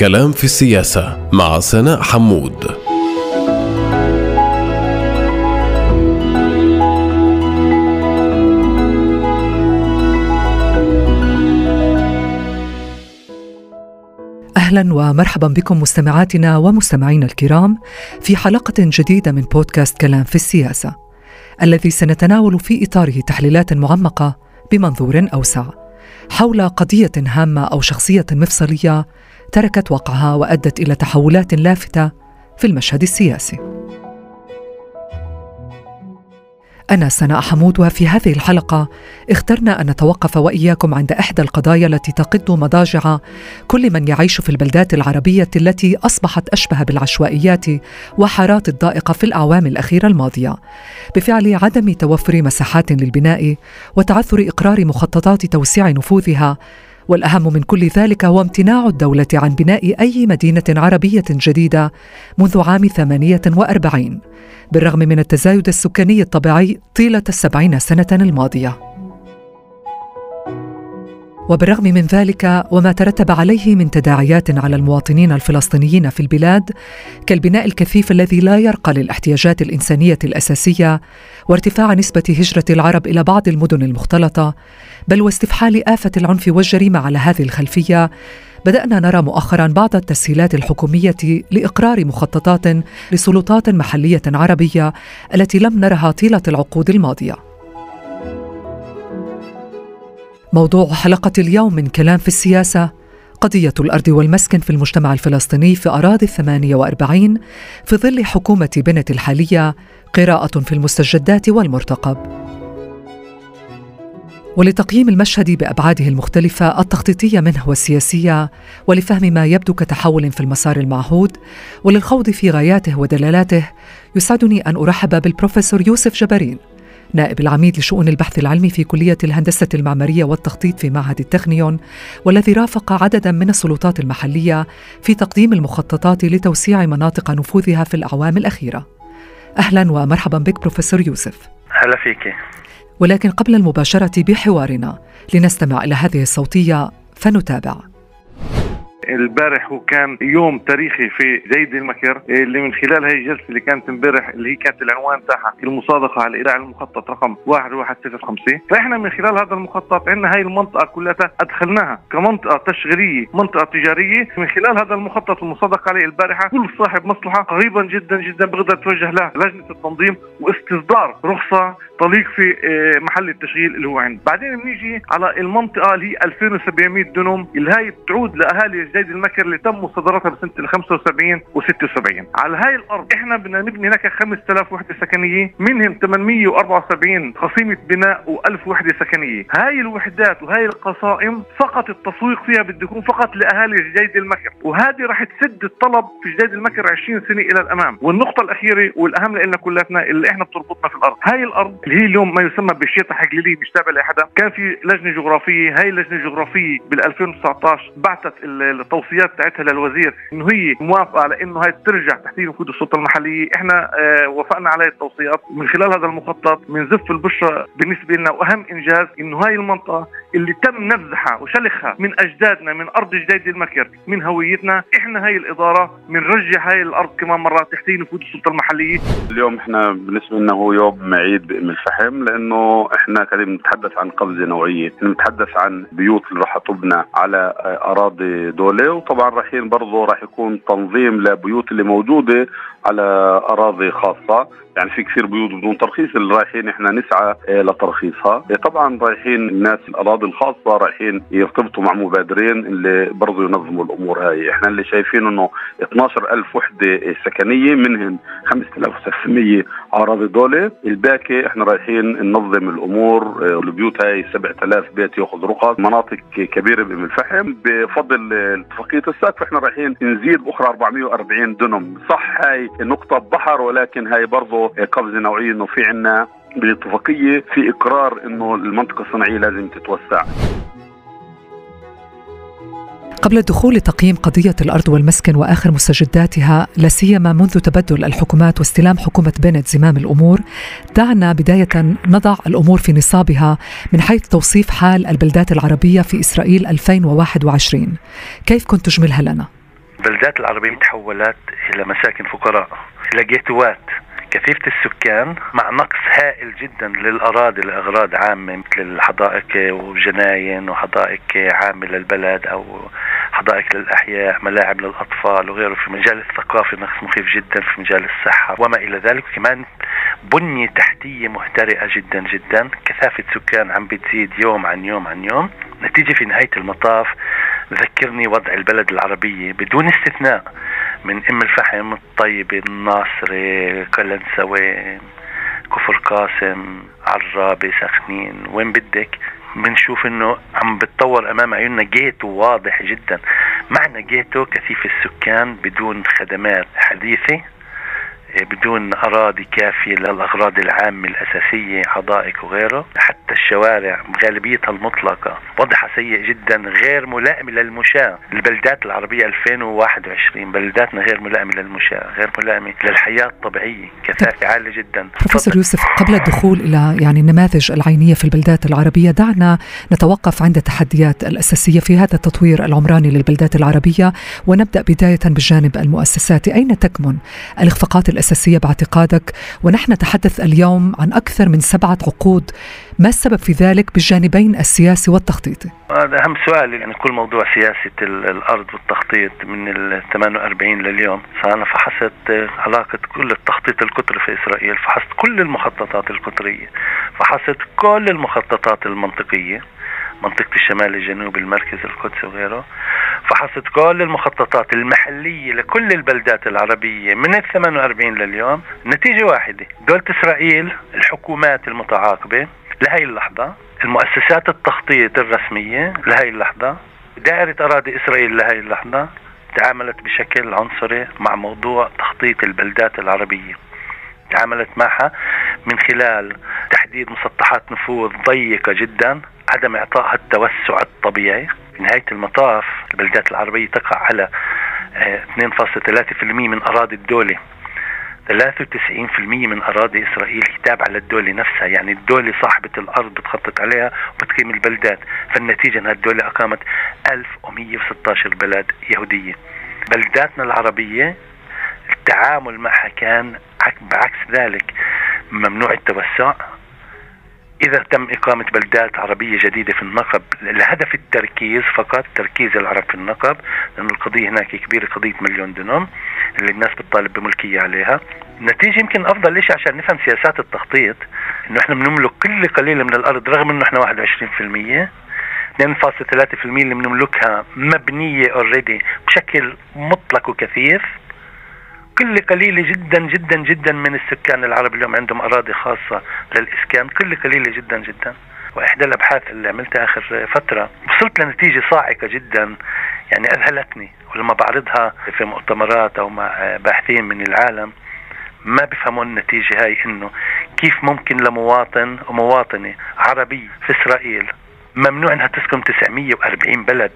كلام في السياسة مع سناء حمود. أهلا ومرحبا بكم مستمعاتنا ومستمعينا الكرام في حلقة جديدة من بودكاست كلام في السياسة الذي سنتناول في إطاره تحليلات معمقة بمنظور أوسع حول قضية هامة أو شخصية مفصلية تركت وقعها وأدت إلى تحولات لافتة في المشهد السياسي. أنا سناء حمود وفي هذه الحلقة اخترنا أن نتوقف وإياكم عند إحدى القضايا التي تقض مضاجع كل من يعيش في البلدات العربية التي أصبحت أشبه بالعشوائيات وحارات الضائقة في الأعوام الأخيرة الماضية بفعل عدم توفر مساحات للبناء وتعثر إقرار مخططات توسيع نفوذها والأهم من كل ذلك هو امتناع الدولة عن بناء أي مدينة عربية جديدة منذ عام 48 بالرغم من التزايد السكاني الطبيعي طيلة السبعين سنة الماضية. وبالرغم من ذلك وما ترتب عليه من تداعيات على المواطنين الفلسطينيين في البلاد كالبناء الكثيف الذي لا يرقى للاحتياجات الإنسانية الأساسية وارتفاع نسبة هجرة العرب إلى بعض المدن المختلطة بل واستفحال آفة العنف والجريمة على هذه الخلفية بدأنا نرى مؤخرا بعض التسهيلات الحكومية لإقرار مخططات لسلطات محلية عربية التي لم نرها طيلة العقود الماضية. موضوع حلقة اليوم من كلام في السياسة قضية الأرض والمسكن في المجتمع الفلسطيني في أراضي الثمانية وأربعين في ظل حكومة بنت الحالية قراءة في المستجدات والمرتقب. ولتقييم المشهد بأبعاده المختلفة التخطيطية منه والسياسية ولفهم ما يبدو كتحول في المسار المعهود وللخوض في غاياته ودلالاته يسعدني أن أرحب بالبروفيسور يوسف جبارين نائب العميد لشؤون البحث العلمي في كلية الهندسة المعمارية والتخطيط في معهد التخنيون والذي رافق عددا من السلطات المحلية في تقديم المخططات لتوسيع مناطق نفوذها في الأعوام الأخيرة. أهلا ومرحبا بك بروفيسور يوسف. هلا فيك. ولكن قبل المباشرة بحوارنا لنستمع إلى هذه الصوتية فنتابع. البارح وكان يوم تاريخي في زيد المكر اللي من خلال هي الجلسة اللي كانت امبارح اللي هي كانت العنوان تاعها المصادقة على ايران المخطط رقم 1105 فإحنا من خلال هذا المخطط عندنا هاي المنطقة كلها أدخلناها كمنطقة تشغيلية منطقة تجارية. من خلال هذا المخطط المصادقة عليه البارحة كل صاحب مصلحة قريبا جدا جدا بيقدر يتوجه لها لجنة التنظيم واستصدار رخصة تليق في آه، محل التشغيل اللي هو عنده. بعدين بنيجي على المنطقة اللي هي 2700 دنم اللي هي بتعود لأهالي جديد المكر اللي تم مصادرتها بسنة ال 75 و76 على هاي الأرض إحنا بدنا نبني هناك 5000 وحدة سكنية منهم 874 خصيمة بناء و1000 وحدة سكنية. هاي الوحدات وهاي القصائم فقط التسويق فيها بده يكون فقط لأهالي جديد المكر. وهذه راح تسد الطلب في جديد المكر 20 سنة إلى الأمام. والنقطة الأخيرة والأهم لنا كلاتنا اللي إحنا بتربطنا في الأرض. هاي الأرض اللي هي اليوم ما يسمى بالشيطة حقليليه مش تابع لأحدا. كان في لجنة جغرافية هاي اللجنة الجغرافية بال 2019 بعثت التوصيات تاعتها للوزير إنه هي موافقة على إنه هاي ترجع تحت نفوذ السلطة المحلية. إحنا آه وافقنا على التوصيات من خلال هذا المخطط بنزف البشرى بالنسبة لنا. وأهم إنجاز إنه هاي المنطقة اللي تم نزحها وشلخها من أجدادنا من أرض جديد المكر من هويتنا. إحنا هاي الإدارة بنرجع هاي الأرض كمان مره تحت نفوذ السلطة المحلية. اليوم إحنا بالنسبة لنا هو يوم عيد بإم الفحم لأنه إحنا كده بنتحدث عن قفزة نوعية. بنتحدث عن بيوت اللي راح تبنى على أراضي دوله وطبعا رايحين برضه راح يكون تنظيم لبيوت اللي موجودة على أراضي خاصة. يعني في كثير بيوت بدون ترخيص اللي رايحين إحنا نسعى لترخيصها. طبعا رايحين الناس الأراضي الخاصة رايحين يرتبطوا مع مبادرين اللي برضه ينظموا الأمور هاي. إحنا اللي شايفين إنه 12000 وحدة سكنية منهم 5600 أراضي دولة. الباقي إحنا رايحين ننظم الأمور. البيوت هاي 7000 بيت يأخذ رخص. مناطق كبيرة بأم الفحم. بفضل اتفاقيه السقف إحنا رايحين نزيد بأخرى 440 دنم صح هاي نقطة بحر ولكن هاي برضه قفزة نوعية إنه في عنا بالاتفاقيه في إقرار إنه المنطقة الصناعية لازم تتوسع قبل الدخول لتقييم قضية الأرض والمسكن وآخر مستجداتها لا سيما منذ تبدل الحكومات واستلام حكومة بنت زمام الأمور دعنا بداية نضع الأمور في نصابها من حيث توصيف حال البلدات العربية في إسرائيل 2021 كيف كنت تجملها لنا؟ البلدات العربية تحولت إلى مساكن فقراء إلى جيتوات. كثيفة السكان مع نقص هائل جدا للأراضي لأغراض عامة مثل الحدائق وجناين وحدائق عامة للبلد أو حدائق للأحياء ملاعب للأطفال وغيره. في مجال الثقافة نقص مخيف جدا في مجال الصحة وما إلى ذلك. كمان بنية تحتية مهترئة جدا جدا. كثافة سكان عم بتزيد يوم عن يوم عن يوم. نتيجة في نهاية المطاف ذكرني وضع البلد العربية بدون استثناء من أم الفحم الطيبة الناصري قلنسوي كفر قاسم عرابة سخنين. وين بدك؟ بنشوف إنه عم بتطور أمام عيوننا جيتو واضح جدا. معنى جيتو كثيف السكان بدون خدمات حديثة. بدون أراضي كافية للأغراض العامة الأساسية حدائق وغيره. حتى الشوارع غالبيتها المطلقة. وضعها سيء جدا غير ملائم للمشاة. البلدات العربية 2021 بلداتنا غير ملائمة للمشاة غير ملائمة للحياة الطبيعية. كثافة عالية جدا. بروفيسور يوسف قبل الدخول إلى يعني النماذج العينية في البلدات العربية دعنا نتوقف عند التحديات الأساسية في هذا التطوير العمراني للبلدات العربية. ونبدأ بداية بالجانب المؤسساتي. أين تكمن الإخفاقات الأساسية باعتقادك. ونحن نتحدث اليوم عن أكثر من سبعة عقود. ما السبب في ذلك بالجانبين السياسي والتخطيطي؟ هذا أهم سؤال يعني كل موضوع سياسة الأرض والتخطيط من ال 48 لليوم. فأنا فحصت علاقة كل التخطيط القطري في إسرائيل فحصت كل المخططات القطرية فحصت كل المخططات المنطقية. منطقة الشمال الجنوبي المركز القدس وغيره فحصت كل المخططات المحلية لكل البلدات العربية من ال 48 لليوم. نتيجة واحدة دولة إسرائيل الحكومات المتعاقبة لهي اللحظة المؤسسات التخطيط الرسمية لهي اللحظة دائرة أراضي إسرائيل لهي اللحظة تعاملت بشكل عنصري مع موضوع تخطيط البلدات العربية. تعاملت معها من خلال تحديد مسطحات نفوذ ضيقة جدا عدم إعطائها التوسع الطبيعي. في نهاية المطاف البلدات العربية تقع على 2.3% من أراضي الدولة. 93% من أراضي إسرائيل تابعة للدولة نفسها يعني الدولة صاحبة الأرض بتخطط عليها وبتقيم البلدات. فالنتيجة أن الدولة أقامت 1116 بلد يهودية. بلداتنا العربية التعامل معها كان بعكس ذلك ممنوع التوسع. إذا تم إقامة بلدات عربية جديدة في النقب لهدف التركيز فقط تركيز العرب في النقب لأن القضية هناك كبيرة قضية مليون دنم اللي الناس بتطالب بملكية عليها. النتيجة يمكن أفضل. شيء عشان نفهم سياسات التخطيط. إنه إحنا بنملك كل قليل من الأرض رغم إنه إحنا 21% 2.3% اللي بنملكها مبنية اوريدي بشكل مطلق وكثيف. كل قليلة جدا جدا جدا من السكان العرب اليوم عندهم أراضي خاصة للإسكان. كل قليلة جدا جدا. وإحدى الأبحاث اللي عملتها آخر فترة وصلت لنتيجة صاعقة جدا. يعني أذهلتني ولما بعرضها في مؤتمرات أو مع باحثين من العالم ما بيفهموا النتيجة هاي إنه كيف ممكن لمواطن ومواطنة عربي في إسرائيل ممنوع إنها تسكن 940 بلد.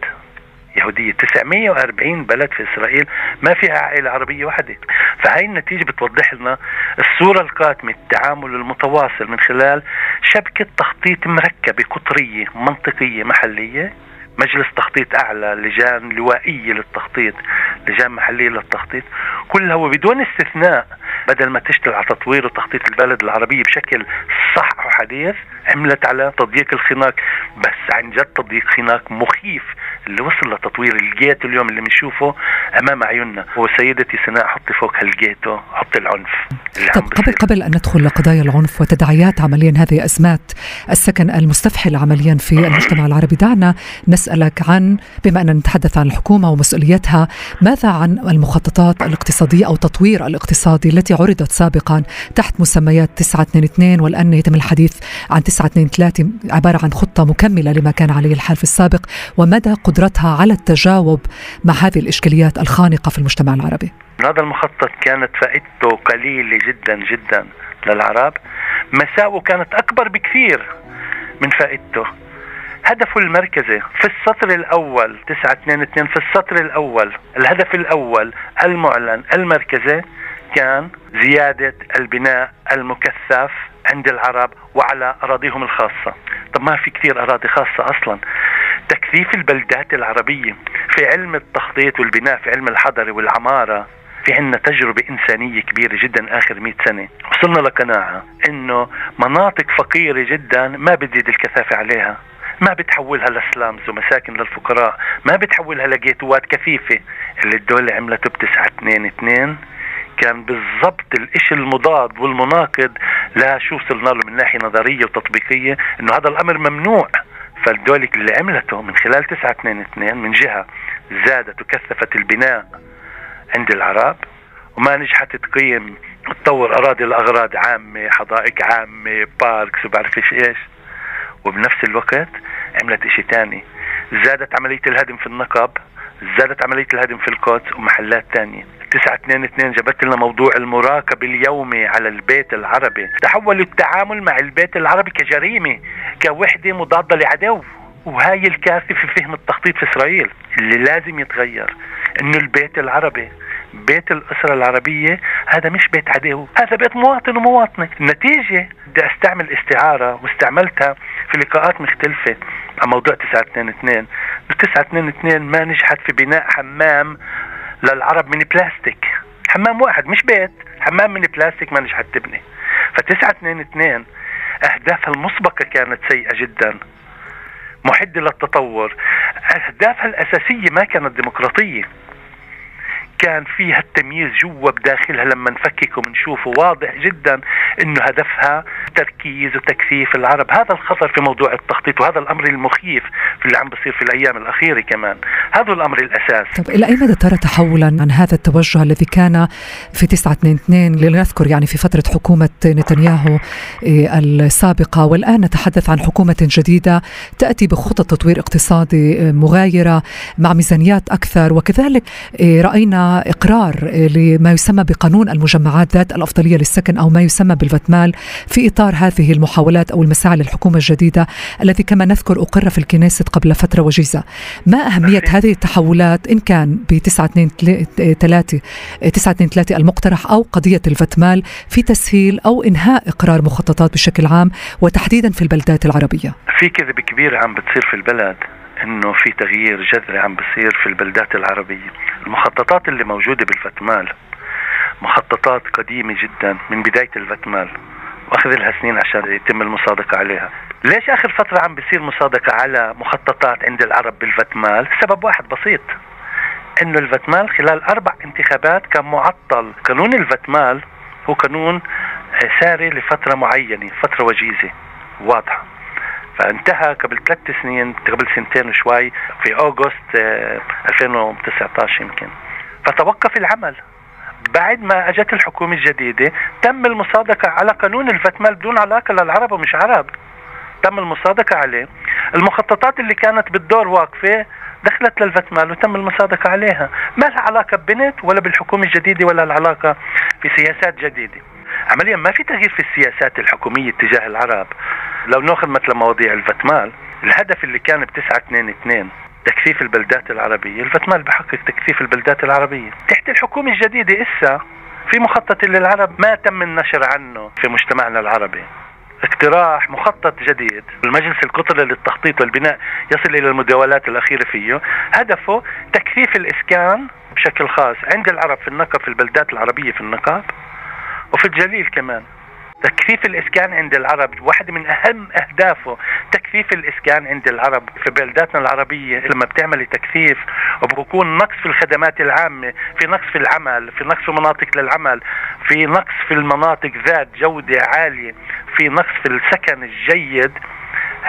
يهودية. 940 بلد في إسرائيل ما فيها عائلة عربية واحدة. فهي النتيجة بتوضح لنا الصورة القاتمة التعامل المتواصل من خلال شبكة تخطيط مركبة قطرية منطقية محلية. مجلس تخطيط أعلى لجان لوائية للتخطيط لجان محلية للتخطيط. كلها وبدون استثناء بدل ما تشتغل على تطوير وتخطيط البلد العربية بشكل صح وحديث عملت على تضييق الخناق. بس عن جد تضييق خناق مخيف. اللي وصل لتطوير الجيتو اليوم اللي بنشوفه أمام عيوننا. وسيدتي سناء حطي فوق هالجيتو حطي العنف. طب قبل قبل أن ندخل لقضايا العنف وتداعيات عمليا هذه ازمات السكن المستفحل عمليا في المجتمع العربي. دعنا نسألك عن بما اننا نتحدث عن الحكومة ومسؤوليتها ماذا عن المخططات الاقتصادية أو تطوير الاقتصادي التي عرضت سابقا تحت مسميات 922 والآن يتم الحديث عن 923 عبارة عن خطة مكملة لما كان عليه الحال في السابق؟ ومدى قدرتها على التجاوب مع هذه الإشكاليات الخانقة في المجتمع العربي. هذا المخطط كانت فائدته قليلة جدا جدا للعرب. مساوئه كانت أكبر بكثير من فائدته. هدفه المركزي في السطر الأول 922 في السطر الأول الهدف الأول المعلن المركزي كان زيادة البناء المكثف عند العرب وعلى أراضيهم الخاصة. طب ما في كثير أراضي خاصة أصلا. تكثيف البلدات العربية في علم التخطيط والبناء في علم الحضري والعمارة في عنا تجربة إنسانية كبيرة جدا آخر مئة سنة. وصلنا لقناعة إنه مناطق فقيرة جدا ما بتزيد الكثافة عليها ما بتحولها لسلامز ومساكن للفقراء ما بتحولها لجيتوات كثيفة. اللي الدولة عملته بتسعة اثنين اثنين كان بالضبط الإشي المضاد والمناقض. لا شو وصلنا له من ناحية نظرية وتطبيقية إنه هذا الأمر ممنوع. فالدولة اللي عملته من خلال 922 من جهة زادت وكثفت البناء عند العرب وما نجحت تقيم تطور أراضي لأغراض عامة حدائق عامة باركس وبعرفش إيش. وبنفس الوقت عملت إشي تاني. زادت عملية الهدم في النقب زادت عملية الهدم في القدس ومحلات تانية. تسعة اثنين اثنين جابت لنا موضوع المراقب اليومي على البيت العربي. تحول التعامل مع البيت العربي كجريمة كوحدة مضادة لعدو. وهاي الكارثة في فهم التخطيط في إسرائيل اللي لازم يتغير. إنه البيت العربي بيت الأسرة العربية هذا مش بيت عدو هذا بيت مواطن ومواطنة. النتيجة بدي أستعمل استعارة واستعملتها في لقاءات مختلفة على موضوع 922 ب 922 ما نجحت في بناء حمام للعرب من بلاستيك. حمام واحد مش بيت. حمام من بلاستيك ما نجحت تبني. ف 922 اهدافها المسبقة كانت سيئة جدا. محدة للتطور. أهدافها الأساسية ما كانت ديمقراطية. كان فيها التمييز جوا بداخلها لما نفكك وبنشوفه واضح جدا إنه هدفها تركيز وتكثيف العرب. هذا الخطر في موضوع التخطيط وهذا الأمر المخيف في اللي عم بصير في الأيام الأخيرة كمان. هذا الأمر الأساس. طب إلى أي مدى ترى تحولا عن هذا التوجه الذي كان في 922 لنذكر يعني في فترة حكومة نتنياهو إيه، السابقة؟ والآن نتحدث عن حكومة جديدة تأتي بخطط تطوير اقتصادي إيه، مغايرة مع ميزانيات أكثر. وكذلك إيه، إقرار لما يسمى بقانون المجمعات ذات الأفضلية للسكن أو ما يسمى بالفتمال في إطار هذه المحاولات أو المساعي للحكومة الجديدة الذي كما نذكر أقر في الكنيست قبل فترة وجيزة. ما أهمية هذه التحولات إن كان ب 923 923 المقترح أو قضية الفتمال في تسهيل أو إنهاء إقرار مخططات بشكل عام وتحديدا في البلدات العربية؟ في كذب كبير عم بتصير في البلد. إنه في تغيير جذري عم بصير في البلدات العربية. المخططات اللي موجودة بالفتمال مخططات قديمة جدا من بداية الفتمال وأخذ لها سنين عشان يتم المصادقة عليها. ليش آخر فترة عم بصير مصادقة على مخططات عند العرب بالفتمال؟ سبب واحد بسيط إنه الفتمال خلال أربع انتخابات كان معطل. قانون الفتمال هو قانون ساري لفترة معينة فترة وجيزة واضحة. فانتهى قبل ثلاث سنين قبل سنتين وشوي في اوغست 2019 يمكن. فتوقف العمل. بعد ما أجت الحكومة الجديدة تم المصادقة على قانون الفتمال بدون علاقة للعرب ومش عرب. تم المصادقة عليه. المخططات اللي كانت بالدور واقفة دخلت للفتمال وتم المصادقة عليها. ما لها علاقة ببنت ولا بالحكومة الجديدة ولا العلاقه في سياسات جديدة. عمليا ما في تغيير في السياسات الحكومية تجاه العرب. لو ناخذ مثلا مواضيع الفتمال الهدف اللي كان ب 922 تكثيف البلدات العربية الفتمال بحقق تكثيف البلدات العربية. تحت الحكومة الجديدة إسا في مخطط للعرب ما تم النشر عنه في مجتمعنا العربي. اقتراح مخطط جديد. المجلس القطري للتخطيط والبناء يصل إلى المداولات الأخيرة فيه. هدفه تكثيف الإسكان بشكل خاص عند العرب في النقب في البلدات العربية في النقب وفي الجليل كمان. تكثيف الإسكان عند العرب واحد من أهم أهدافه تكثيف الإسكان عند العرب. في بلداتنا العربية لما بتعملي تكثيف وبكون نقص في الخدمات العامة في نقص في العمل في نقص في مناطق للعمل في نقص في المناطق ذات جودة عالية في نقص في السكن الجيد.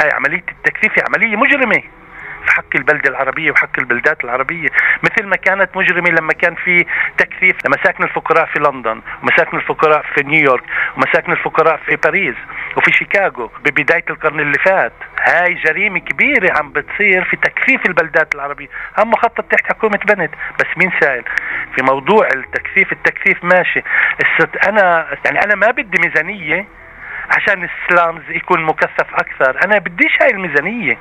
هاي عملية التكثيف عملية مجرمة. في حق البلدة العربية وحق البلدات العربية. مثل ما كانت مجرمة لما كان في تكثيف لمساكن الفقراء في لندن ومساكن الفقراء في نيويورك ومساكن الفقراء في باريس وفي شيكاغو ببداية القرن اللي فات. هاي جريمة كبيرة عم بتصير في تكثيف البلدات العربية. هم مخطط تحت حكومة بنت بس مين سائل؟ في موضوع التكثيف التكثيف ماشي. أنا يعني أنا ما بدي ميزانية عشان السلامز يكون مكثف أكثر. أنا بديش هاي الميزانية.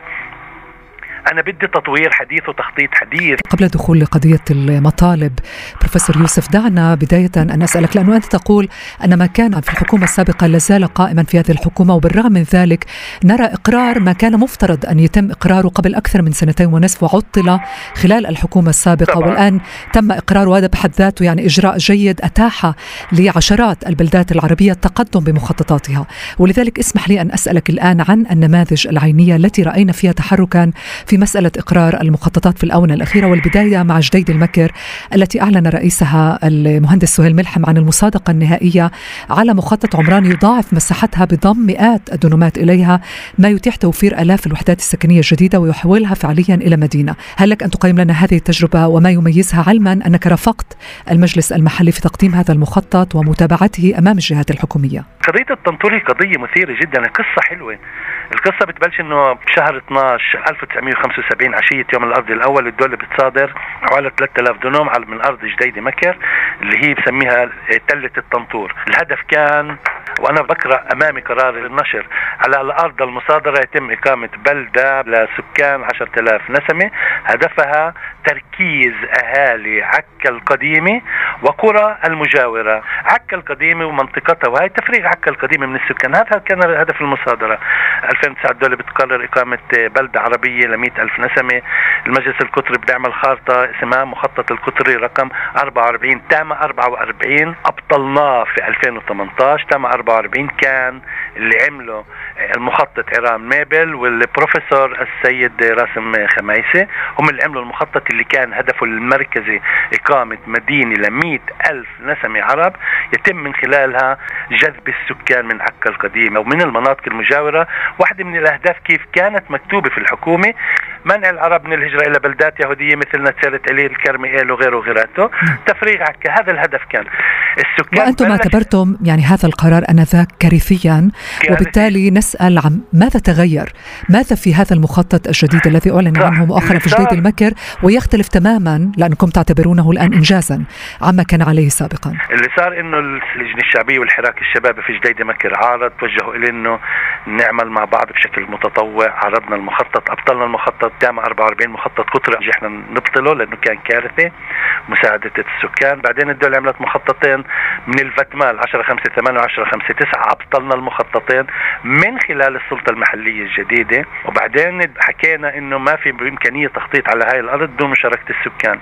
أنا بدي تطوير حديث وتخطيط حديث. قبل الدخول لقضية المطالب بروفيسور يوسف دعنا بداية أن أسألك لأنه أنت تقول أن ما كان في الحكومة السابقة لازال قائما في هذه الحكومة وبالرغم من ذلك نرى إقرار ما كان مفترض أن يتم إقراره قبل أكثر من سنتين ونصف وعطل خلال الحكومة السابقة. طبعا. والآن تم اقراره وهذا بحد ذاته يعني إجراء جيد أتاح لعشرات البلدات العربية التقدم بمخططاتها. ولذلك اسمح لي أن أسألك الآن عن النماذج العينية التي رأينا فيها تحركا في مسألة إقرار المخططات في الآونة الأخيرة والبداية مع جديد المكر التي أعلن رئيسها المهندس سهيل ملحم عن المصادقة النهائية على مخطط عمران يضاعف مساحتها بضم مئات الدنومات إليها ما يتيح توفير آلاف الوحدات السكنية الجديدة ويحولها فعليا إلى مدينة، هل لك أن تقيم لنا هذه التجربة وما يميزها علما أنك رافقت المجلس المحلي في تقديم هذا المخطط ومتابعته أمام الجهات الحكومية؟ قضية التنطور قضية مثيرة جدا قصة حلوة القصة بتبلش إنه بشهر 12 1975 عشية يوم الأرض الأول الدولة بتصادر حوالي 3000 دنوم على من أرض جديدة مكر اللي هي بسميها تلة الطنطور. الهدف كان وأنا بقرا أمامي قرار النشر. على الأرض المصادرة يتم إقامة بلدة لسكان 10000 نسمة. هدفها تركيز أهالي عكا القديمة وقرى المجاورة. عكا القديمة ومنطقتها وهي تفريغ عكا القديمة من السكان. هذا كان هدف المصادرة. 2009 الدولة بتقرر إقامة بلدة عربية ل ألف نسمة. المجلس القطري بيعمل خارطه اسمها مخطط القطري رقم 44 تام 44 أبطلناه في 2018 تام 44 كان اللي عمله المخطط عرام ميبل والبروفيسور السيد راسم خمايسي هم اللي عملوا المخطط اللي كان هدفه المركزي إقامة مدينة ل ألف نسمة عرب يتم من خلالها جذب السكان من عكا القديمة. ومن المناطق المجاورة واحدة من الأهداف كيف كانت مكتوبة في الحكومة منع العرب من الهجرة إلى بلدات يهودية مثل نتسالة علي الكرميئيل وغيره وغيراته. تفريغ عكا. هذا الهدف كان. السكان وأنتم اعتبرتم يعني هذا القرار أنذاك كارثيا وبالتالي نسأل عن ماذا تغير؟ ماذا في هذا المخطط الجديد الذي أعلن عنه مؤخرا في جديد المكر؟ ويختلف تماما لأنكم تعتبرونه الآن إنجازا عما كان عليه سابقا. اللي صار إنه اللجنة الشعبية والحراك الشبابي في جديد مكر عارض توجهوا إلى إنه نعمل مع بعض بشكل متطوع. عرضنا المخطط أبطلنا المخطط. تام 44 مخطط قطر إحنا نبطله لأنه كان كارثة مساعدة السكان. بعدين الدولة عملت مخططين من الفتمال 10 5 8 و 10 5 9 أبطلنا المخططين من خلال السلطة المحلية الجديدة. وبعدين حكينا إنه ما في بإمكانية تخطيط على هاي الأرض دون مشاركة السكان.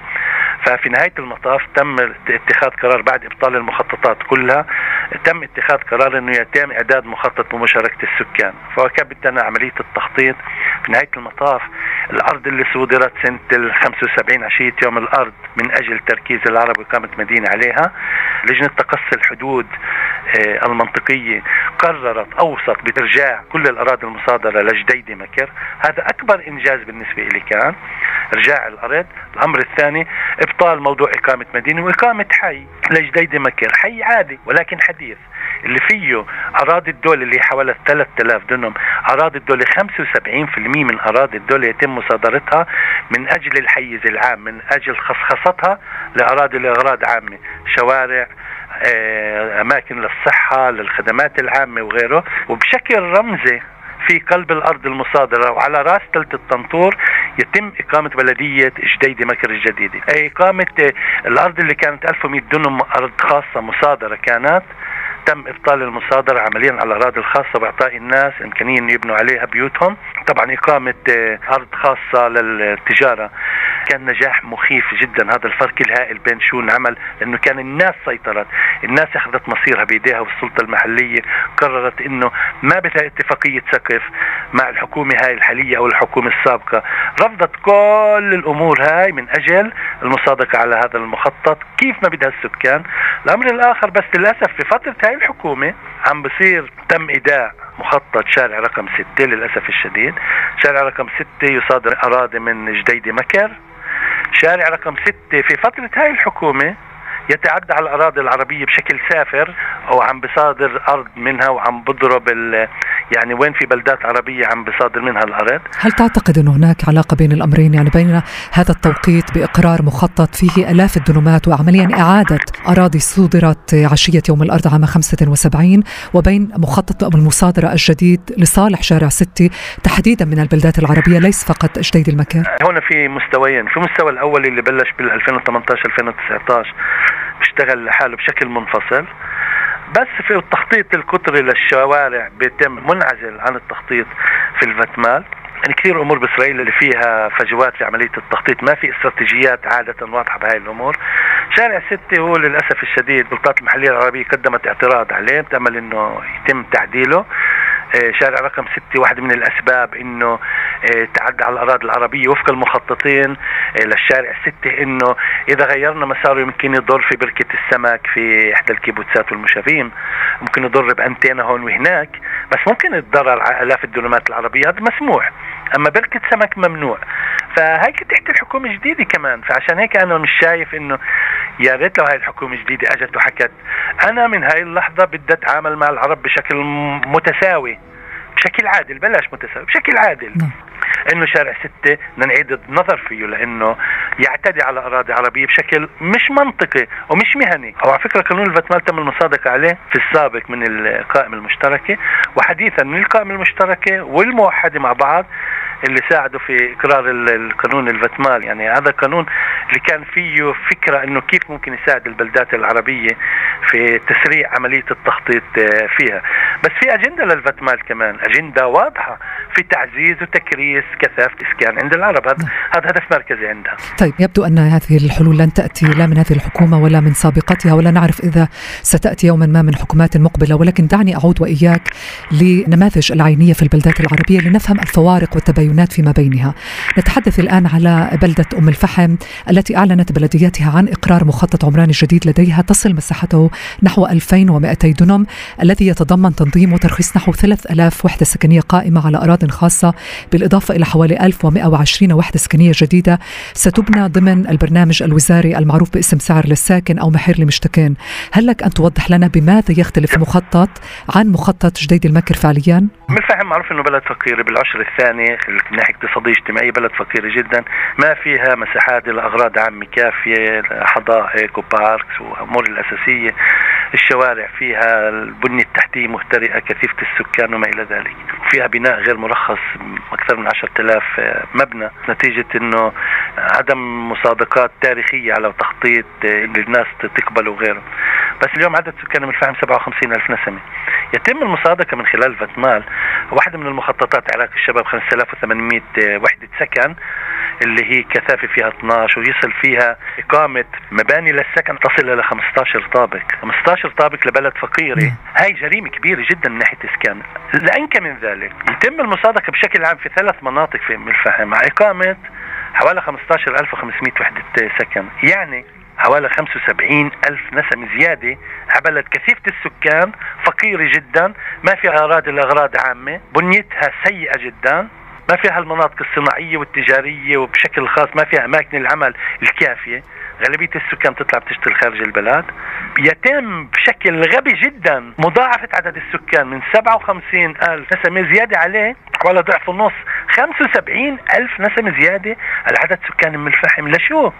ففي نهاية المطاف تم اتخاذ قرار بعد إبطال المخططات كلها تم اتخاذ قرار إنه يتم إعداد مخطط بمشاركة السكان. فكبتنا عملية التخطيط في نهاية المطاف الأرض اللي صودرت سنة ال 75 عشية يوم الأرض من أجل تركيز العرب واقامة مدينة عليها لجنة تقصي الحدود آه، المنطقية قررت أوسط بإرجاع كل الأراضي المصادرة لجديدة مكر. هذا أكبر إنجاز بالنسبة لي كان إرجاع الأرض. الأمر الثاني إبطال موضوع إقامة مدينة وإقامة حي لجديدة مكر. حي عادي ولكن حديث. اللي فيه أراضي الدولة اللي حوالي 3000 دنم أراضي الدولة 75% من أراضي الدولة يتم مصادرتها من أجل الحيز العام من أجل خصخصتها لأراضي لاغراض عامة شوارع آه، أماكن للصحة للخدمات العامة وغيره. وبشكل رمزي في قلب الأرض المصادرة وعلى راس تلت الطنطور يتم إقامة بلدية جديدة مكر الجديدة، إقامة الأرض اللي كانت 1100 دنم أرض خاصة مصادرة كانت تم إبطال المصادره عمليا على الأراضي الخاصة بأعطاء الناس امكانيه انه يبنوا عليها بيوتهم. طبعا إقامة آه، أرض خاصة للتجارة كان نجاح مخيف جدا. هذا الفرق الهائل بين شو انعمل لأنه كان الناس سيطرت. الناس أخذت مصيرها بإيديها والسلطة المحلية قررت إنه ما بدها اتفاقية سقف مع الحكومة هاي الحالية أو الحكومة السابقة. رفضت كل الأمور هاي من أجل المصادقة على هذا المخطط. كيف ما بدها السكان؟ الأمر الآخر بس للأسف في فترة هاي الحكومة عم بصير تم إيداع مخطط شارع رقم ستة للأسف الشديد. شارع رقم ستة يصادر أراضي من جديدة مكر. شارع رقم ستة في فترة هاي الحكومة يتعدى على الأراضي العربية بشكل سافر وعم بصادر أرض منها وعم بضرب يعني وين في بلدات عربية عم بصادر منها الأرض هل تعتقد انه هناك علاقة بين الأمرين؟ يعني بين هذا التوقيت بإقرار مخطط فيه آلاف الدنومات وعمليا إعادة أراضي صودرت عشية يوم الأرض عام 75 وبين مخطط أو المصادرة الجديد لصالح شارع ستي تحديدا من البلدات العربية ليس فقط جديد المكر هنا في مستويين. في المستوى الأول اللي بلش بال 2018 2019 بيشتغل لحاله بشكل منفصل. بس في التخطيط القطري للشوارع بيتم منعزل عن التخطيط في الفتمال. يعني كثير امور بإسرائيل اللي فيها فجوات في عمليه التخطيط ما في استراتيجيات عادة واضحة بهاي الأمور. شارع ستة هو للأسف الشديد السلطات المحلية العربية قدمت اعتراض عليه بتامل إنه يتم تعديله. شارع رقم ستة واحدة من الأسباب أنه آه، تعدى على الأراضي العربية وفق المخططين آه، للشارع ستة أنه إذا غيرنا مساره يمكن يضر في بركة السمك في إحدى الكيبوتسات والمشافيم ممكن يضر بأنتينا هون وهناك بس ممكن يتضرر على آلاف الدونمات العربية هذا مسموح أما بركة سمك ممنوع. فهيك تحت الحكومة جديدة كمان. فعشان هيك أنا مش شايف إنه يا ريت لو هاي الحكومة الجديدة أجت وحكت. أنا من هاي اللحظة بدي أتعامل مع العرب بشكل متساوي. بشكل عادل بلاش متساوي بشكل عادل. نعم. إنه شارع ستة بدنا نعيد النظر فيه لأنه يعتدي على أراضي عربية بشكل مش منطقي ومش مهني. أو على فكرة قانون الفتمال تم المصادقة عليه في السابق من القائمة المشتركة وحديثا من القائمة المشتركة والموحدة مع بعض. اللي ساعدوا في إقرار القانون الفتمال يعني هذا القانون اللي كان فيه فكرة إنه كيف ممكن يساعد البلدات العربية في تسريع عملية التخطيط آه، فيها. بس في أجندة للفتمال كمان أجندة واضحة في تعزيز وتكريس كثافة إسكان عند العرب. هذا هذا هدف مركزي عندها. طيب يبدو أن هذه الحلول لن تأتي لا من هذه الحكومة ولا من سابقتها ولا نعرف إذا ستأتي يوما ما من حكومات مقبلة. ولكن دعني أعود وإياك لنماذج العينية في البلدات العربية لنفهم الفوارق والتباين التعاونات فيما بينها. نتحدث الآن على بلدة أم الفحم التي أعلنت بلدياتها عن إقرار مخطط عمراني جديد لديها تصل مساحته نحو 2200 دنم الذي يتضمن تنظيم وترخيص نحو 3000 وحدة سكنية قائمة على أراضٍ خاصة بالإضافة إلى حوالي 1120 وحدة سكنية جديدة. ستبنى ضمن البرنامج الوزاري المعروف باسم سعر للساكن أو محير لمشتكين. هل لك أن توضح لنا بماذا يختلف المخطط عن مخطط جديد المكر فعليا؟ الفحم معروف أنه بلد فقير بالعشر الثاني من ناحية اقتصادية اجتماعية بلد فقيرة جدا. ما فيها مساحات لاغراض عامة كافية حدائق وباركس وأمور الأساسية. الشوارع فيها البنية التحتية مهترئة كثيفة السكان وما إلى ذلك. فيها بناء غير مرخص أكثر من 10000 مبنى. نتيجة إنه عدم مصادقات تاريخية على تخطيط الناس تقبل وغيره. بس اليوم عدد سكان الفحم 57 ألف نسمة. يتم المصادقة من خلال فتمال واحدة من المخططات عراق الشباب 5800 وحدة سكن اللي هي كثافة فيها 12 ويصل فيها إقامة مباني للسكن تصل إلى 15 طابق. 15 طابق لبلد فقيرة. هاي جريمة كبيرة جدا من ناحية إسكان لأنك من ذلك يتم المصادقة بشكل عام في ثلاث مناطق في أم الفحم مع إقامة حوالي 15500 وحدة سكن. يعني حوالي 75 ألف نسمة زيادة عبلد كثيفة السكان فقيرة جدا ما فيها أراضي لأغراض عامة. بنيتها سيئة جدا. ما فيها المناطق الصناعية والتجارية وبشكل خاص ما فيها أماكن العمل الكافية. غالبية السكان تطلع بتشتغل خارج البلد. يتم بشكل غبي جدا مضاعفة عدد السكان من 57 ألف نسمة زيادة عليه ولا ضعف النص 75 ألف نسمة زيادة. على عدد سكان أم الفحم لشو؟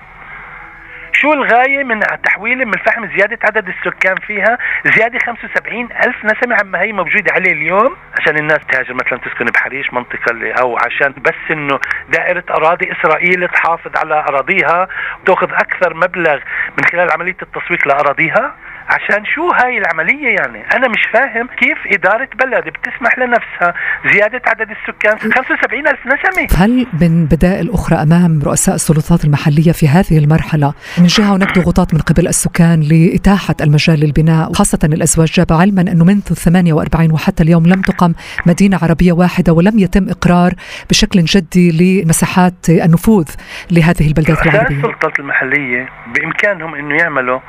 شو الغاية من تحويل من الفحم زيادة عدد السكان فيها؟ زيادة 75 ألف نسمة عما هي موجودة عليه اليوم عشان الناس تهاجر مثلا تسكن بحريش منطقة اللي أو عشان بس إنه دائرة أراضي إسرائيل تحافظ على أراضيها وتأخذ أكثر مبلغ من خلال عملية التسويق لأراضيها. عشان شو هاي العملية يعني؟ أنا مش فاهم كيف إدارة بلد بتسمح لنفسها. زيادة عدد السكان. 75 ألف نسمة. هل من بدائل أخرى أمام رؤساء السلطات المحلية في هذه المرحلة؟ من جهة هناك ضغوطات من قبل السكان لإتاحة المجال للبناء خاصة الأزواج. جاب علما أنه منذ 48 وحتى اليوم لم تقم مدينة عربية واحدة ولم يتم إقرار بشكل جدي لمساحات النفوذ لهذه البلدات العربية. السلطات المحلية بإمكانهم أنه يعملوا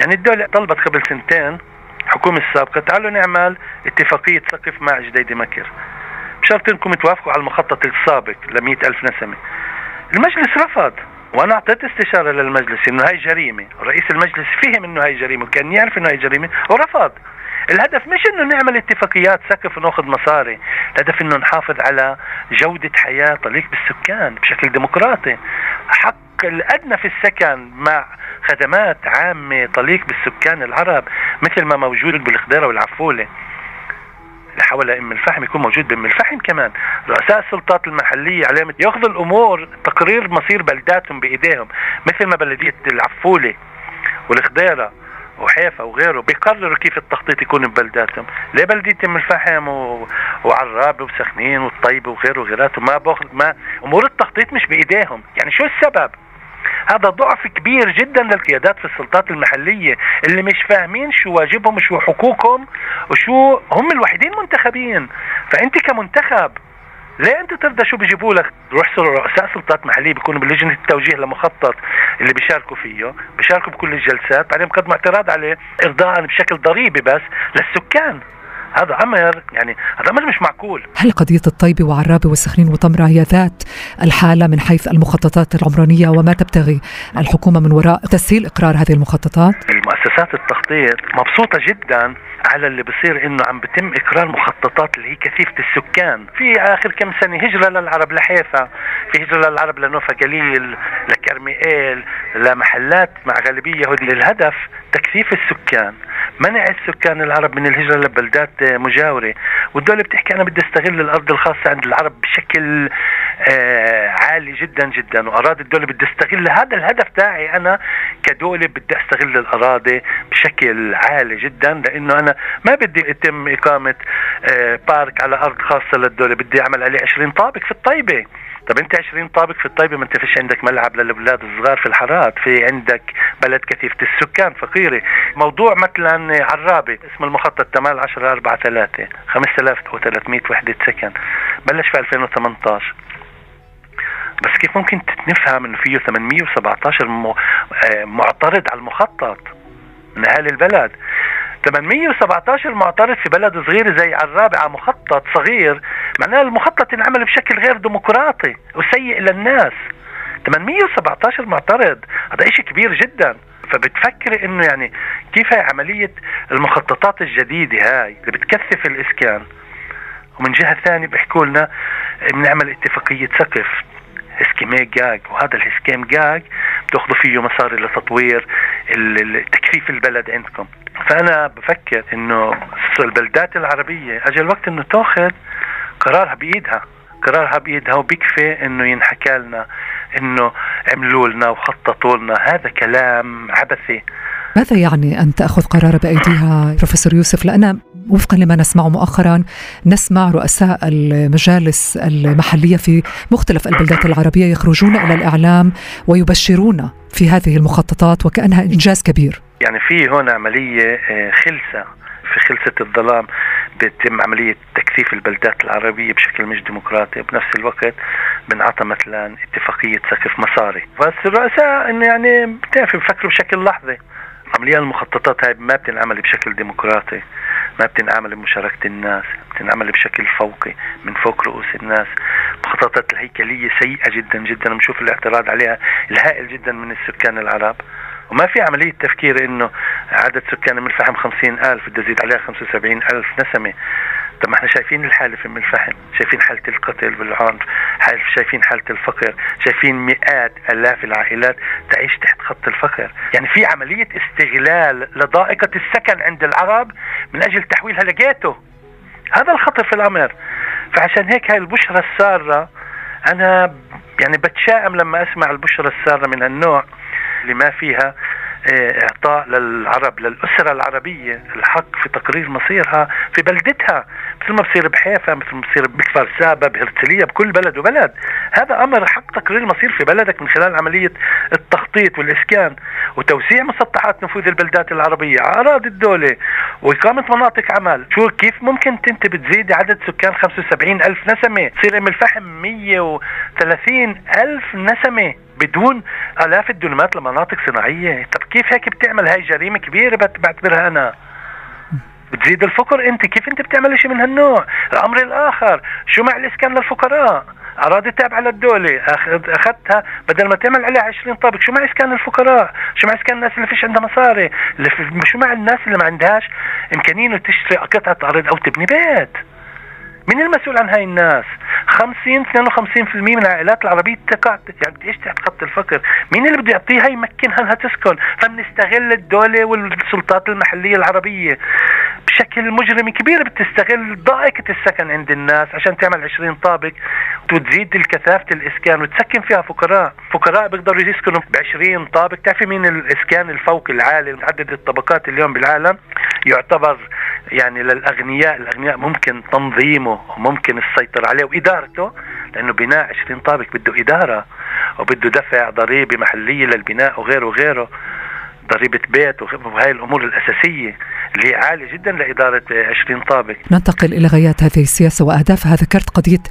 يعني الدولة طلبت قبل سنتين الحكومة السابقة تعالوا نعمل اتفاقية سقف مع جديدة مكر بشرط إنكم توافقوا على المخطط السابق ل ألف نسمة. المجلس رفض وأنا أعطيت استشارة للمجلس إنه هاي جريمة. رئيس المجلس فهم إنه هاي جريمة وكان يعرف إنه هاي جريمة ورفض. الهدف مش إنه نعمل اتفاقيات سقف ونأخذ مصاري. الهدف إنه نحافظ على جودة حياة تليق بالسكان بشكل ديمقراطي. حق الادنى في السكن مع خدمات عامة تليق بالسكان العرب مثل ما موجود بالخضيرة والعفولة. حول أم الفحم يكون موجود بأم الفحم كمان. رؤساء السلطات المحلية عليهم ياخذوا الأمور تقرير مصير بلداتهم بإيديهم مثل ما بلدية العفولة والخضيره وحيفا وغيره بيقرروا كيف التخطيط يكون ببلداتهم. ليه بلدية أم الفحم و... وسخنين والطيبة وغيره وغيراته ما باخذ ما أمور التخطيط مش بإيديهم. يعني شو السبب؟ هذا ضعف كبير جدا للقيادات في السلطات المحلية اللي مش فاهمين شو واجبهم وشو حقوقهم وشو هم الوحيدين منتخبين فأنت كمنتخب ليه أنت ترضى شو بيجيبوا لك؟ روح رؤساء سلطات محلية بيكونوا بلجنة التوجيه لمخطط اللي بيشاركوا فيه بيشاركوا بكل الجلسات بعدين بقدموا اعتراض عليه ارضاء بشكل ضريبي بس للسكان. هذا أمر يعني هذا أمر مش معقول هل قضية الطيبه وعرابه والسخنين وطمره هي ذات الحالة من حيث المخططات العمرانية وما تبتغي الحكومة من وراء تسهيل إقرار هذه المخططات؟ المؤسسات التخطيط مبسوطة جدا على اللي بصير إنه عم بتم إقرار مخططات اللي هي كثيفة السكان. في آخر كم سنة هجرة للعرب لحيفا في هجرة للعرب لنوفا قليل لكرميئيل لمحلات مع غالبية يهوديه الهدف تكثيف السكان منع السكان العرب من الهجرة لبلدات مجاورة. والدولة بتحكي أنا بدي أستغل الأرض الخاصة عند العرب بشكل آه عالي جدا جدا وأراضي الدولة بدي أستغل. هذا الهدف تاعي أنا كدولة بدي أستغل الأراضي بشكل عالي جدا لأنه أنا ما بدي يتم إقامة آه بارك على أرض خاصة للدولة بدي أعمل عليه 20 طابق في الطيبة. طب أنت 20 طابق في الطيبة ما أنت فيش عندك ملعب للأولاد الصغار في الحارات في عندك بلد كثيفة السكان فقيرة. موضوع مثلا عرابة اسم المخطط تمال 10 4 3 5300 وحدة سكن. بلش في 2018 بس كيف ممكن نفهم إنه فيه 817 آه، معترض على المخطط؟ من اهالي البلد 817 معترض في بلد صغير زي على مخطط صغير معناه المخطط انعمل بشكل غير ديمقراطي وسيء للناس. 817 معترض هذا شيء كبير جدا. فبتفكري إنه يعني كيف هي عملية المخططات الجديدة هاي اللي بتكثف الإسكان؟ ومن جهة ثانية بيحكوا لنا بنعمل اتفاقية سقف. اسكيمي جاج وهذا الإسكيم جاج بتأخذوا فيه مصاري لتطوير تكثيف البلد عندكم. فأنا بفكر إنه البلدات العربية اجى الوقت إنه تأخذ قرارها بإيدها قرارها بإيدها وبيكفي إنه ينحكى لنا إنه عملوا لنا وخططوا لنا. هذا كلام عبثي. ماذا يعني أن تأخذ قرار بأيديها بروفيسور يوسف؟ لأن وفقا لما نسمعه مؤخرا نسمع رؤساء المجالس المحلية في مختلف البلدات العربية يخرجون إلى الإعلام ويبشرون في هذه المخططات وكأنها إنجاز كبير. يعني في هنا عملية آه، خلسة. في خلسة الظلام بتم عملية تكثيف البلدات العربية بشكل مش ديمقراطي. بنفس الوقت بنعطى مثلا اتفاقية سقف مصاري. بس الرؤساء انه يعني بتعرف بفكروا بشكل لحظي. عمليا المخططات هاي ما بتنعمل بشكل ديمقراطي ما بتنعمل بمشاركة الناس بتنعمل بشكل فوقي من فوق رؤوس الناس. المخططات الهيكلية سيئة جدا جدا بنشوف الاعتراض عليها الهائل جدا من السكان العرب. وما في عملية تفكير إنه عدد سكان ام الفحم خمسين ألف بدي أزيد عليها خمسة وسبعين ألف نسمة. طب ما إحنا شايفين الحالة في ام الفحم شايفين حالة القتل والعنف شايفين حالة الفقر شايفين مئات آلاف العائلات تعيش تحت خط الفقر. يعني في عملية استغلال لضائقة السكن عند العرب من أجل تحويلها لجيتو هذا الخطر في الأمر. فعشان هيك هاي البشرى السارة أنا يعني بتشائم لما أسمع البشرة السارة من هالنوع اللي ما فيها إعطاء للعرب للأسرة العربية الحق في تقرير مصيرها في بلدتها مثل ما بصير بحيفا مثل ما بصير بكفر سابا بهرتلية بكل بلد وبلد. هذا أمر حق تقرير المصير في بلدك من خلال عملية التخطيط والإسكان وتوسيع مسطحات نفوذ البلدات العربية على أراضي الدولة وإقامة مناطق عمل. شو كيف ممكن انت بتزيد عدد سكان 75 ألف نسمة؟ تصير أم الفحم 130 ألف نسمة بدون آلاف الدنمات لمناطق صناعية. طب كيف هيك بتعمل هاي جريمة كبيرة؟ بعتبرها أنا. بتزيد الفقر أنت. كيف أنت بتعمل شيء من هالنوع؟ الأمر الآخر شو مع الاسكان للفقراء؟ أراضي تابعة للدولة. أخذتها بدل ما تعمل عليها 20 طابق شو مع اسكان الفقراء شو مع اسكان الناس اللي فيش عندها مصاري؟ شو مع الناس اللي ما عندهاش إمكانية تشتري قطعة أرض أو تبني بيت؟ مين المسؤول عن هاي الناس. 50 52% من العائلات العربية تقع يعني إيش تحت خط الفقر. مين اللي بده يعطيها يمكنها انها تسكن فبنستغل الدولة والسلطات المحلية العربية. بشكل مجرم كبير بتستغل ضائقة السكن عند الناس عشان تعمل 20 طابق وتزيد الكثافة الإسكان وتسكن فيها فقراء. فقراء بيقدروا يسكنوا ب 20 طابق. تعرفي مين الإسكان الفوق العالي؟ متعدد الطبقات اليوم بالعالم يعتبر يعني للأغنياء الأغنياء ممكن تنظيمه وممكن السيطرة عليه وإدارته لأنه بناء 20 طابق بده إدارة وبده دفع ضريبة محلية للبناء وغيره وغيره ضريبة بيت وهي الأمور الأساسية. اللي هي عالية جدا لإدارة 20 طابق. ننتقل إلى غايات هذه السياسة وأهدافها ذكرت قضية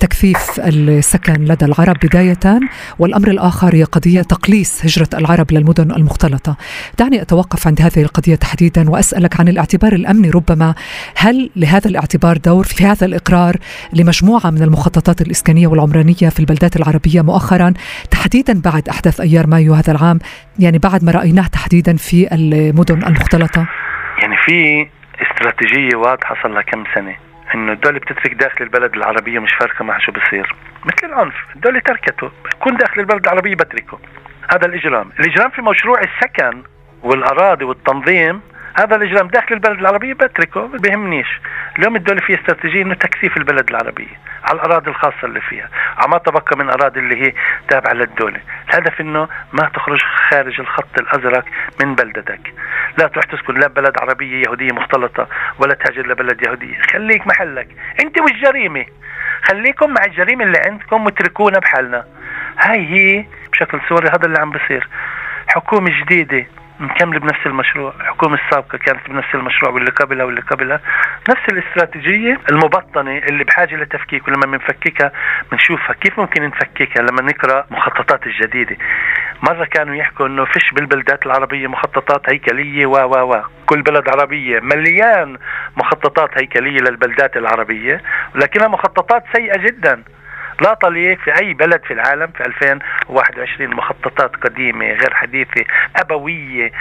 تكثيف السكن لدى العرب بداية والأمر الآخر هي قضية تقليص هجرة العرب للمدن المختلطة. دعني أتوقف عند هذه القضية تحديدا وأسألك عن الاعتبار الأمني. ربما هل لهذا الاعتبار دور في هذا الإقرار لمجموعة من المخططات الإسكانية والعمرانية في البلدات العربية مؤخرا؟ تحديدا بعد أحداث أيار مايو هذا العام يعني بعد ما رأيناه تحديدا في المدن المختلطة. يعني في استراتيجية واضحة صار لها كم سنة إنه الدولة بتترك داخل البلد العربية مش فارقة مع شو بصير. مثل العنف الدولة تركته بكون داخل البلد العربية بتركه. هذا الإجرام. الإجرام في مشروع السكن والأراضي والتنظيم هذا الإجرام داخل البلد العربية بتركه ما بيهمنيش. اليوم الدولة فيها استراتيجية إنه تكثيف البلد العربية على الأراضي الخاصة اللي فيها. عما تبقى من أراضي اللي هي تابعة للدولة. الهدف إنه ما تخرج خارج الخط الأزرق من بلدتك. لا تروح تسكن لا بلد عربية يهودية مختلطة ولا تهاجر لبلد يهودية. خليك محلك. أنت والجريمة خليكم مع الجريمة اللي عندكم واتركونا بحالنا. هاي هي بشكل صوري هذا اللي عم بصير. حكومة جديدة. مكملة بنفس المشروع. الحكومة السابقة كانت بنفس المشروع واللي قبلها واللي قبلها. نفس الاستراتيجية المبطنة اللي بحاجة لتفكيك ولما بنفككها بنشوفها كيف ممكن نفككها لما نقرأ مخططات الجديدة. مرة كانوا يحكوا إنه فيش بالبلدات العربية مخططات هيكلية و و و كل بلد عربية مليان مخططات هيكلية للبلدات العربية ولكنها مخططات سيئة جدا. لا طليق في أي بلد في العالم في 2021 مخططات قديمة غير حديثة أبوية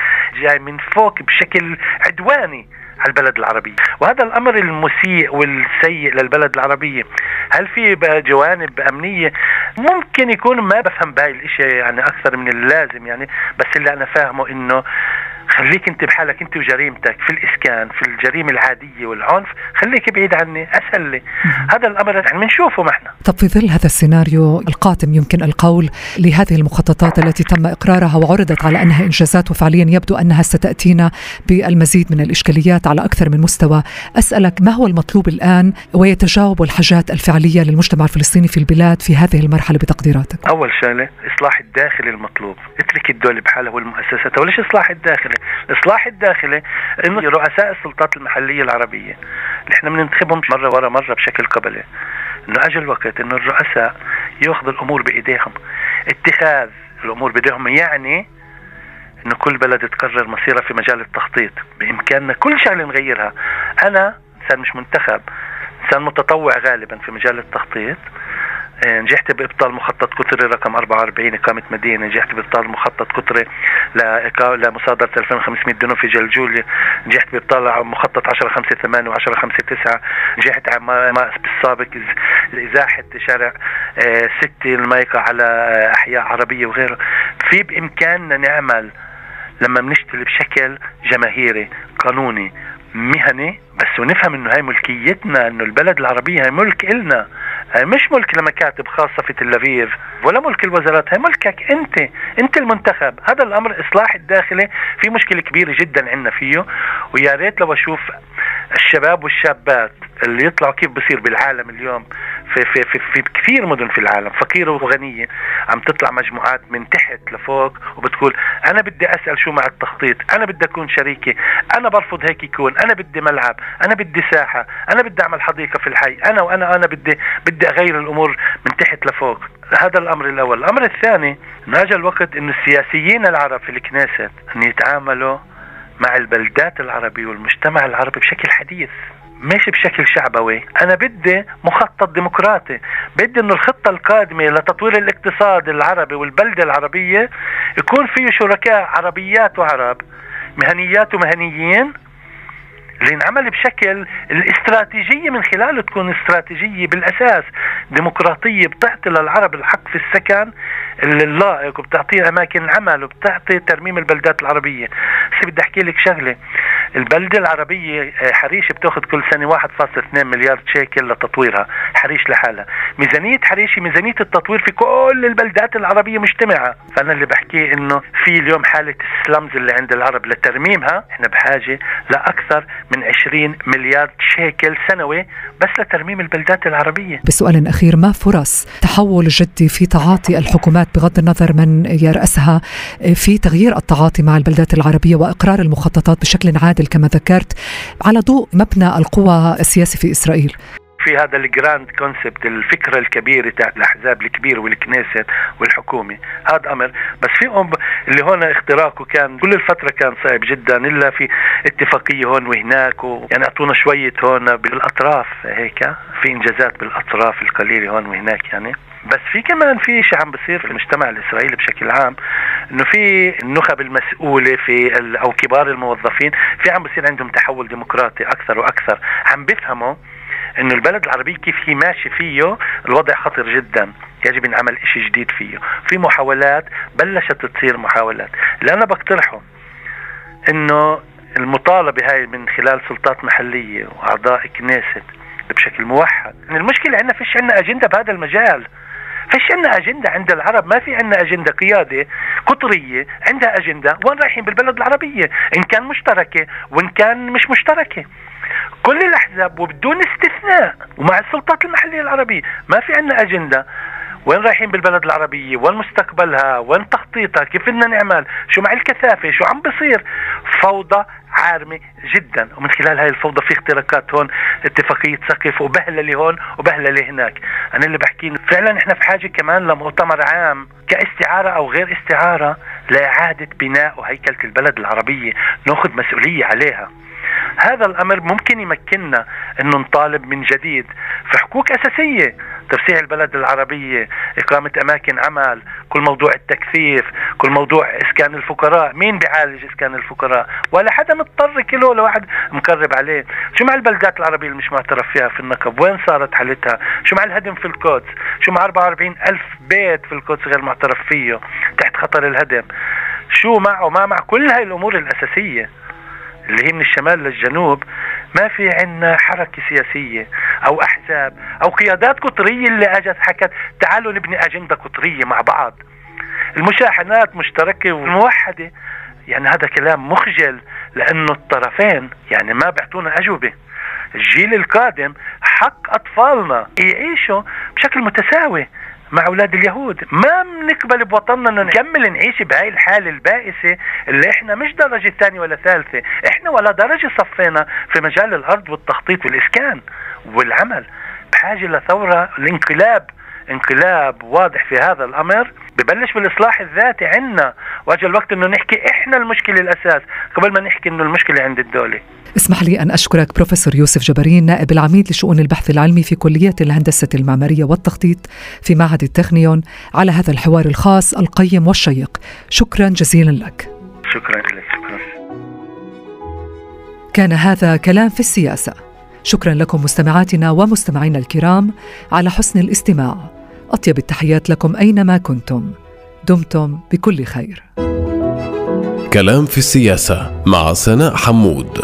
جاي من فوق بشكل عدواني على البلد العربية. وهذا الأمر المسيء والسيء للبلد العربية. هل في جوانب أمنية؟ ممكن يكون ما بفهم بهاي الاشياء يعني أكثر من اللازم يعني بس اللي أنا فاهمه إنه خليك انت بحالك انت وجريمتك في الإسكان في الجريمة العادية والعنف خليك بعيد عني اسهل لي هذا الأمر نحن بنشوفه إحنا طب في ظل هذا السيناريو القاتم يمكن القول لهذه المخططات التي تم إقرارها وعرضت على أنها إنجازات وفعليا يبدو أنها ستأتينا بالمزيد من الإشكاليات على أكثر من مستوى أسألك ما هو المطلوب الآن ويتجاوب الحاجات الفعلية للمجتمع الفلسطيني في البلاد في هذه المرحلة بتقديراتك؟ أول شغلة إصلاح الداخلي المطلوب. اترك الدولة بحالها والمؤسسات. وليش إصلاح الداخلي الاصلاح الداخلي إنه رؤساء السلطات المحلية العربية. اللي إحنا بننتخبهم مرة ورا مرة بشكل قبلي. إنه اجى الوقت إنه الرؤساء ياخذوا الأمور بإيديهم. اتخاذ الأمور بإيديهم يعني إنه كل بلد تقرر مصيرها في مجال التخطيط. بإمكاننا كل شغلة نغيرها. أنا إنسان مش منتخب إنسان متطوع غالبا في مجال التخطيط. نجحت بإبطال مخطط قطري رقم 44 إقامة مدينة. نجحت بإبطال مخطط قطري لمصادره 2500 دنو في جلجول نجحت بإبطال مخطط 10 5 8 و10 5 9 نجحت بالسابق ازاحه شارع 6 آه، المايقه على أحياء عربية وغيره. في بإمكاننا نعمل لما بنشتغل بشكل جماهيري قانوني مهني بس ونفهم إنه هاي ملكيتنا إنه البلد العربية هاي ملك إلنا. هاي مش ملك لمكاتب خاصة في تل أبيب ولا ملك الوزارات هاي ملكك أنت أنت المنتخب. هذا الأمر إصلاح الداخلي في مشكلة كبيرة جدا عندنا فيه. ويا ريت لو أشوف الشباب والشابات اللي يطلعوا كيف بصير بالعالم اليوم في في في, في كثير مدن في العالم. فقيرة وغنية عم تطلع مجموعات من تحت لفوق وبتقول أنا بدي أسأل شو مع التخطيط أنا بدي أكون شريكي أنا برفض هيك يكون أنا بدي ملعب. أنا بدي ساحة أنا بدي أعمل حديقة في الحي أنا وأنا أنا بدي بدي أغير الأمور من تحت لفوق. هذا الأمر الأول. الأمر الثاني انه اجى الوقت إنه السياسيين العرب في الكنيست إن يتعاملوا مع البلدات العربية والمجتمع العربي بشكل حديث ماشي بشكل شعبوي. أنا بدي مخطط ديمقراطي. بدي إنه الخطة القادمة لتطوير الاقتصاد العربي والبلدة العربية يكون فيه شركاء عربيات وعرب مهنيات ومهنيين اللي انعمل بشكل الاستراتيجية من خلاله تكون استراتيجية بالأساس ديمقراطية بتعطي للعرب الحق في السكن اللائق وبتعطيه أماكن عمل وبتعطي ترميم البلدات العربية. بس بدي أحكي لك شغلة. البلدة العربية آه، حريش بتاخذ كل سنة 1.2 مليار شيكل لتطويرها حريش لحالها. ميزانية حريش ميزانية التطوير في كل البلدات العربية مجتمعة. فأنا اللي بحكيه إنه في اليوم حالة السلمز اللي عند العرب لترميمها إحنا بحاجة لأكثر من 20 مليار شيكل سنوي بس لترميم البلدات العربية. بسؤال أخير ما فرص تحول جدي في تعاطي الحكومات بغض النظر من يرأسها في تغيير التعاطي مع البلدات العربية وإقرار المخططات بشكل عادل كما ذكرت على ضوء مبنى القوى السياسي في إسرائيل؟ في هذا ال grand concept الفكرة الكبيرة تاعت الأحزاب الكبيرة والكنيست والحكومة. هذا أمر. بس في أم اللي هون اختراقه كان كل الفترة كان صعب جدا إلا في اتفاقية هون وهناك و يعني أعطونا شوية هون بالأطراف هيك في إنجازات بالأطراف القليلة هون وهناك يعني. بس في كمان في شيء عم بصير في المجتمع الإسرائيلي بشكل عام إنه في النخب المسؤولة في أو كبار الموظفين في عم بصير عندهم تحول ديمقراطي أكثر وأكثر. عم بيفهموا إنه البلد العربي كيف هي ماشي فيه الوضع خطر جدا. يجب إن عمل شيء جديد فيه. في محاولات بلشت تصير محاولات. اللي أنا بقترحه إنه المطالبة هاي من خلال سلطات محلية وأعضاء كنيست بشكل موحد. يعني المشكلة عندنا فيش عندنا أجندة بهذا المجال. فيش عندنا أجندة عند العرب ما في عندنا أجندة قيادة قطرية عندها أجندة. وين رايحين؟ بالبلد العربية. إن كان مشتركة وإن كان مش مشتركة. كل الأحزاب وبدون استثناء ومع السلطات المحلية العربية. ما في عندنا أجندة. وين رايحين بالبلد العربية؟ وين مستقبلها؟ وين تخطيطها؟ كيف بدنا نعمل؟ شو مع الكثافة؟ شو عم بصير؟ فوضى عارمة جدا. ومن خلال هاي الفوضى في اختراقات هون اتفاقية سقف وبهللة هون وبهللة هناك. أنا اللي بحكي فعلا إحنا في حاجة كمان لمؤتمر عام كاستعارة أو غير استعارة لإعادة بناء وهيكلة البلد العربية. ناخذ مسؤولية عليها. هذا الأمر ممكن يمكننا إنه نطالب من جديد في حقوق أساسية. توسيع البلد العربية إقامة أماكن عمل كل موضوع التكثيف كل موضوع إسكان الفقراء. مين بيعالج إسكان الفقراء؟ ولا حدا مضطر كيلو لواحد مقرب عليه. شو مع البلدات العربية اللي مش معترف فيها في النقب؟ وين صارت حالتها؟ شو مع الهدم في القدس؟ شو مع 44 ألف بيت في القدس غير معترف فيه تحت خطر الهدم؟ شو مع وما مع كل هاي الأمور الأساسية اللي هي من الشمال للجنوب؟ ما في عنا حركة سياسية أو أحزاب أو قيادات قطرية اللي أجت حكت تعالوا نبني أجندة قطرية مع بعض. المشاحنات مشتركة وموحدة. يعني هذا كلام مخجل لأنه الطرفين يعني ما بيعطونا أجوبة. الجيل القادم حق أطفالنا يعيشوا بشكل متساوي. مع أولاد اليهود. ما بنقبل بوطننا إنه نكمل نعيش بهاي الحالة البائسة اللي إحنا مش درجة ثانية ولا ثالثة. إحنا ولا درجة صفينا في مجال الأرض والتخطيط والإسكان والعمل. بحاجة لثورة الانقلاب انقلاب واضح في هذا الأمر. ببلش بالاصلاح الذاتي عندنا واجى الوقت إنه نحكي إحنا المشكلة الأساس قبل ما نحكي إنه المشكلة عند الدولة. اسمح لي أن أشكرك بروفيسور يوسف جبرين نائب العميد لشؤون البحث العلمي في كلية الهندسة المعمارية والتخطيط في معهد التكنيون على هذا الحوار الخاص القيم والشيق. شكرا جزيلا لك. شكرا لك شكرا. كان هذا كلام في السياسة. شكرا لكم مستمعاتنا ومستمعينا الكرام على حسن الاستماع. أطيب التحيات لكم أينما كنتم. دمتم بكل خير. كلام في السياسة مع سناء حمود.